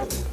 Yeah.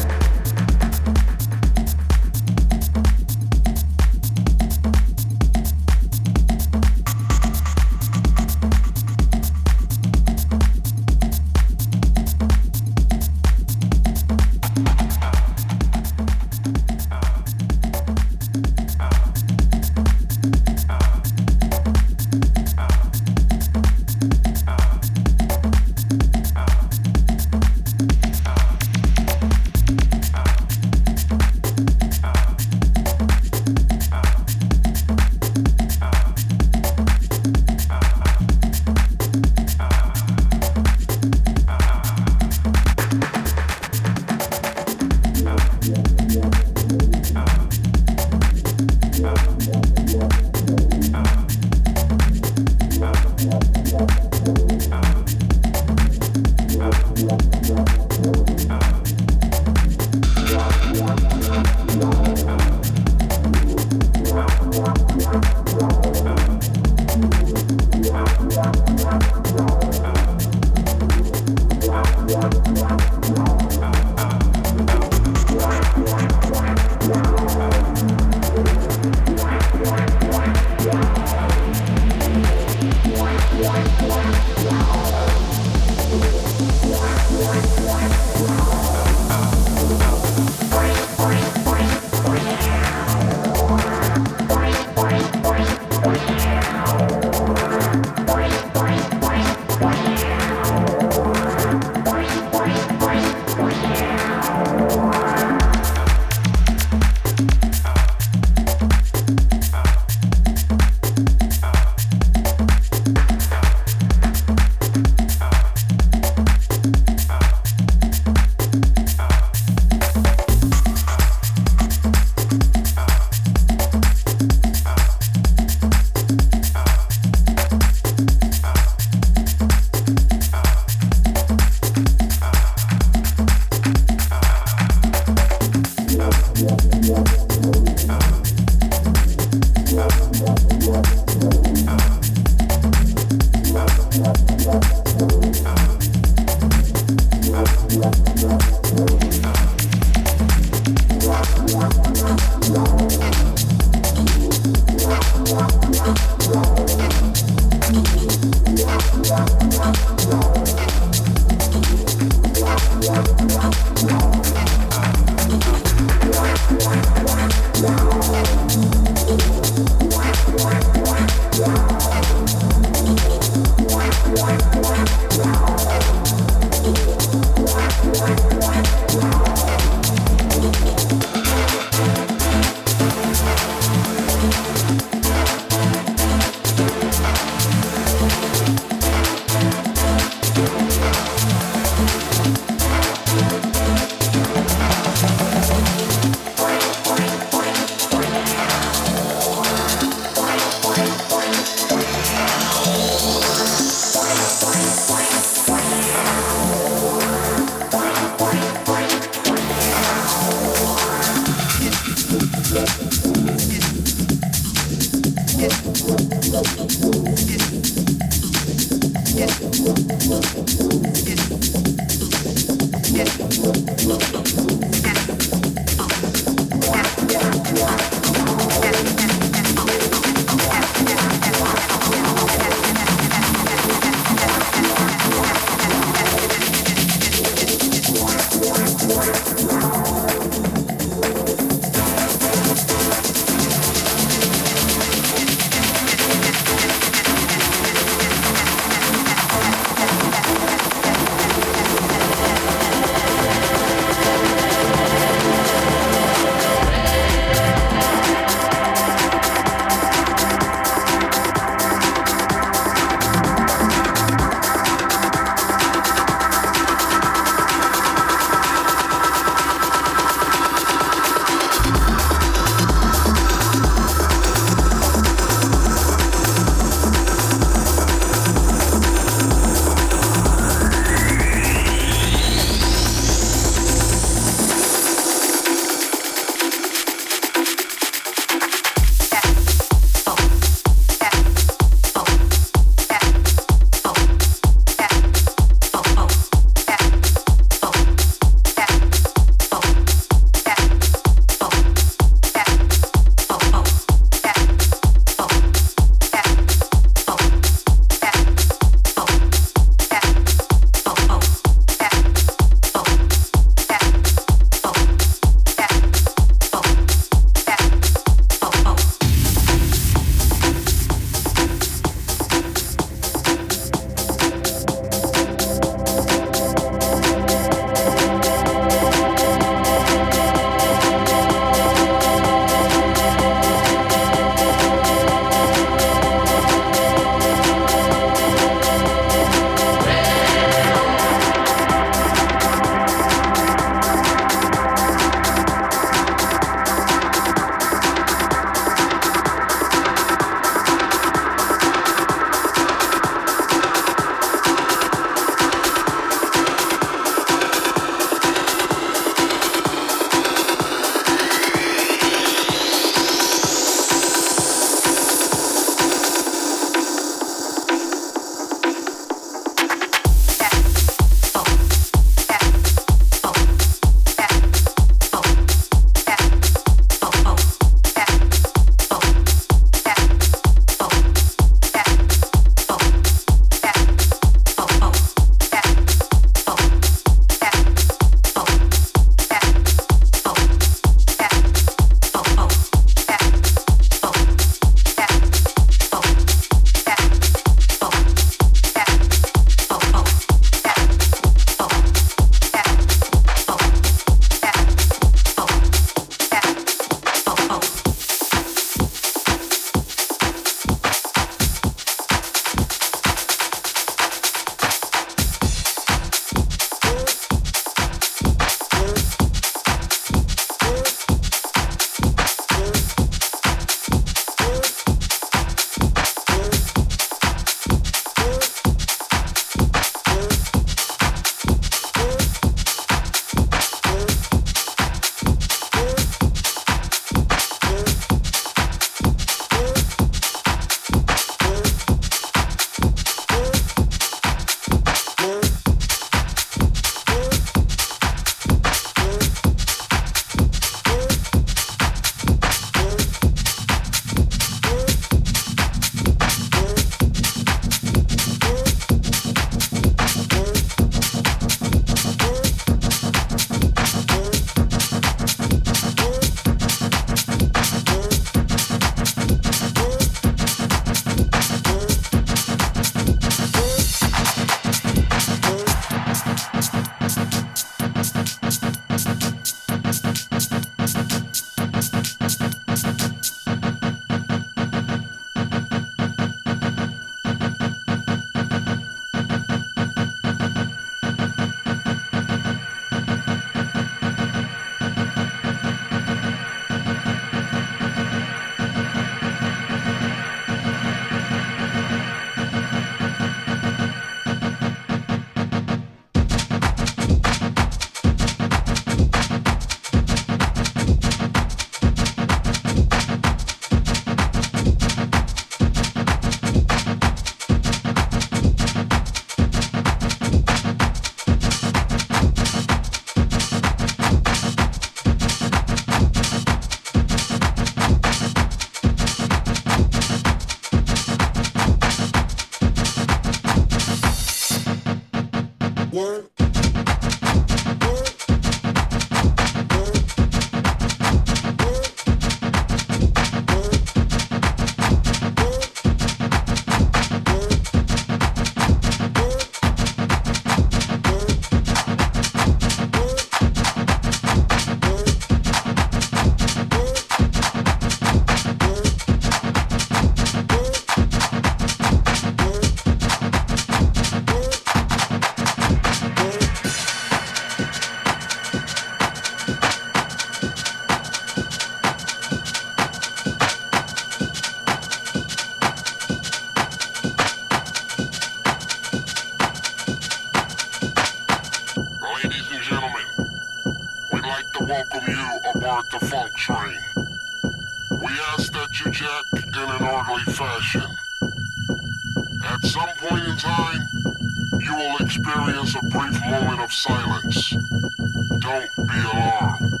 Don't be alarmed.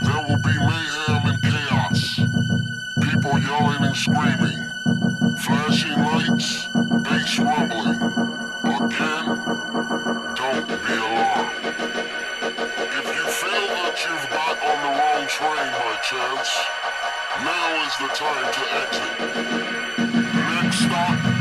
There will be mayhem and chaos. People yelling and screaming. Flashing lights, bass rumbling. Again, don't be alarmed. If you feel that you've got on the wrong train by chance, now is the time to exit. Next stop,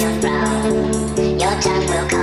your time will come.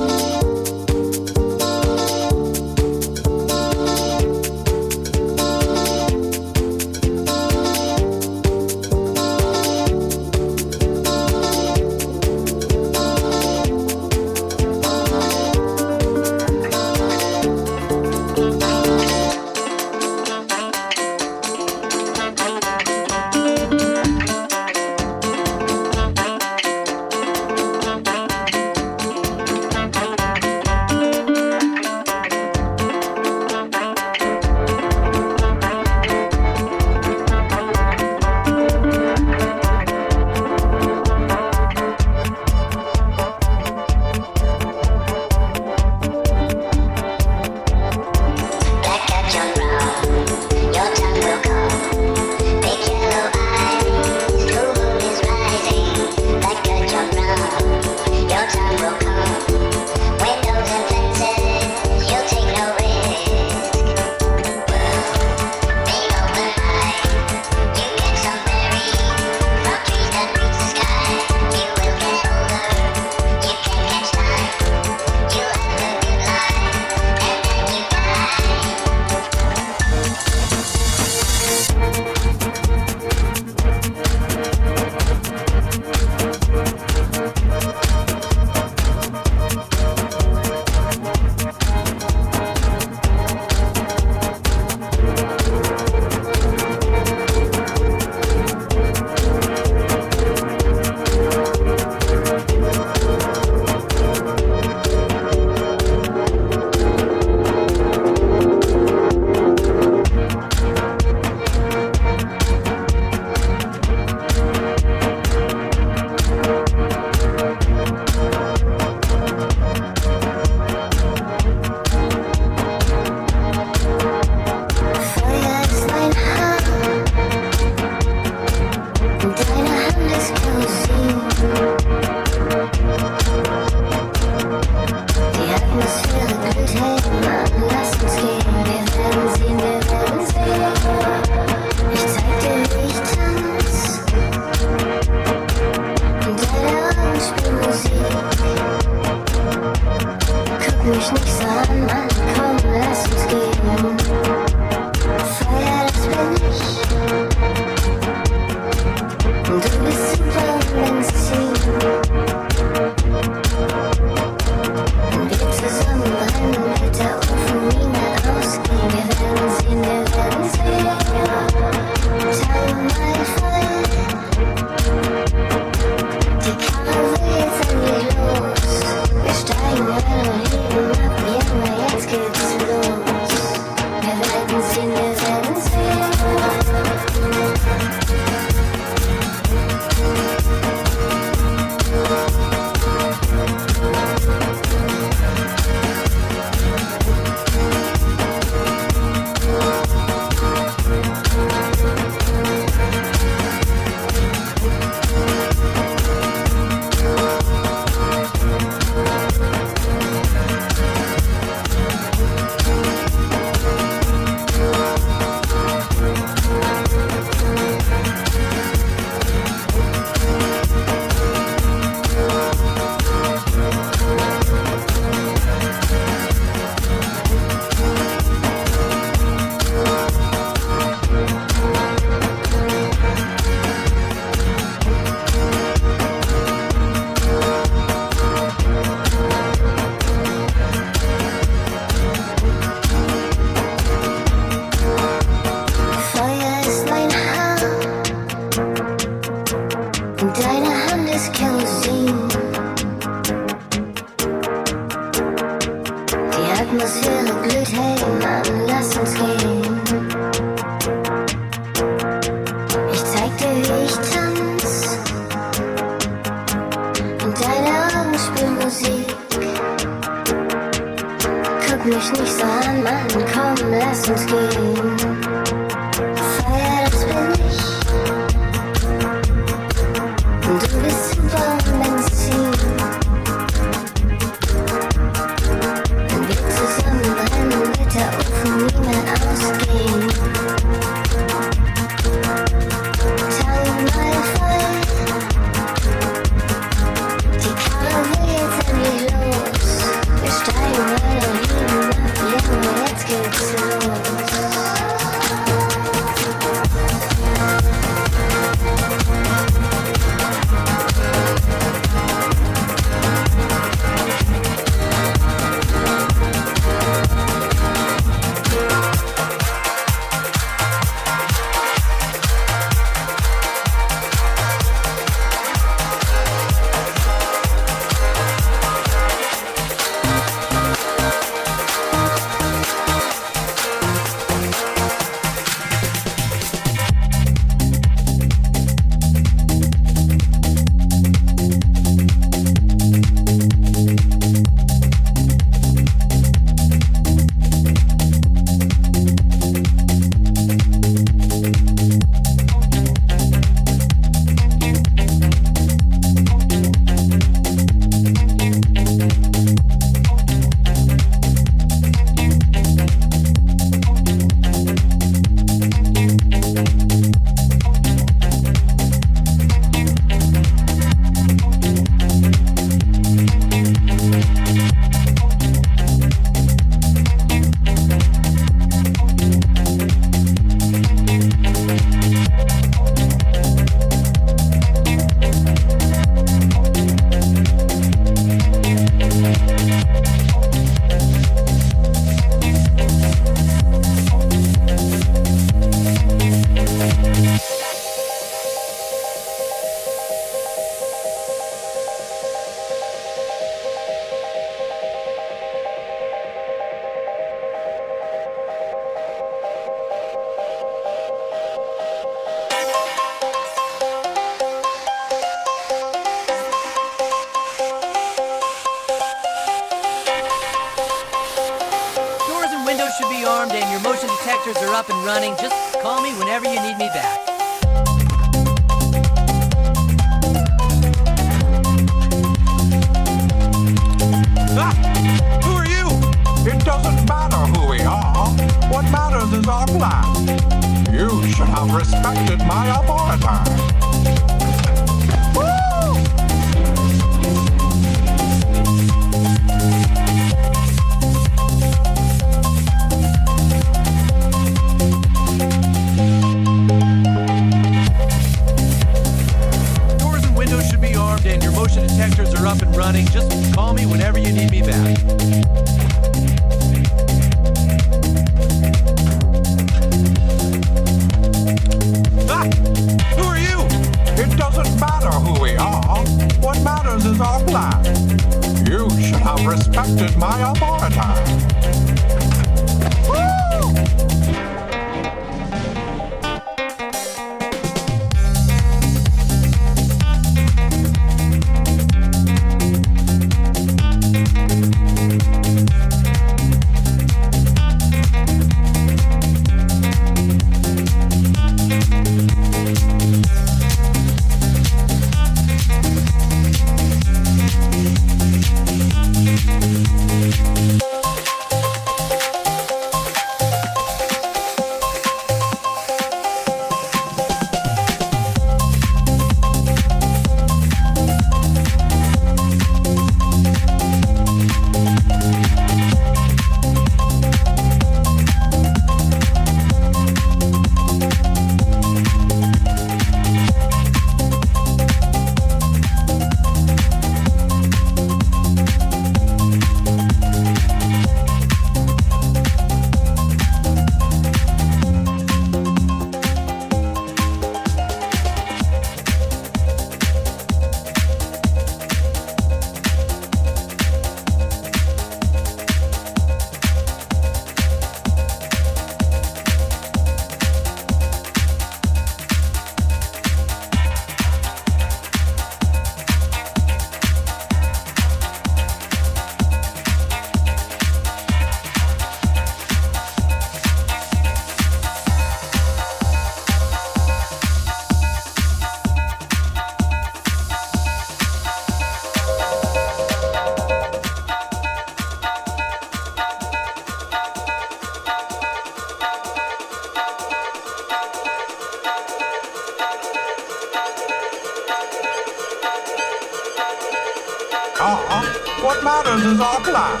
Matters is our plan.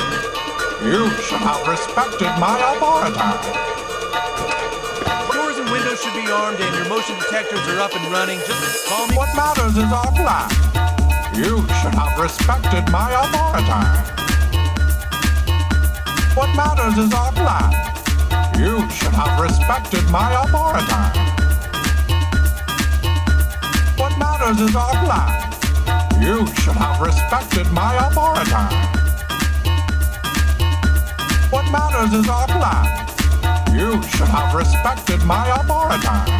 You should have respected my authority. Doors and windows should be armed and your motion detectors are up and running. Just call me. What matters is our plan. You should have respected my authority. What matters is our plan. You should have respected my authority. What matters is our plan. You should have respected my authority. Matters is our plan. You should have respected my authority.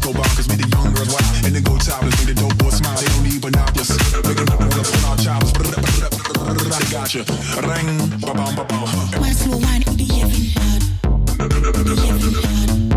cause we the young girls wild. And then go childless, make the dope boy smile. They don't need binoculars. Making up all up on our choppers. They got you. Ring, ba bum ba bum. One, two, one, the heaven. The heaven.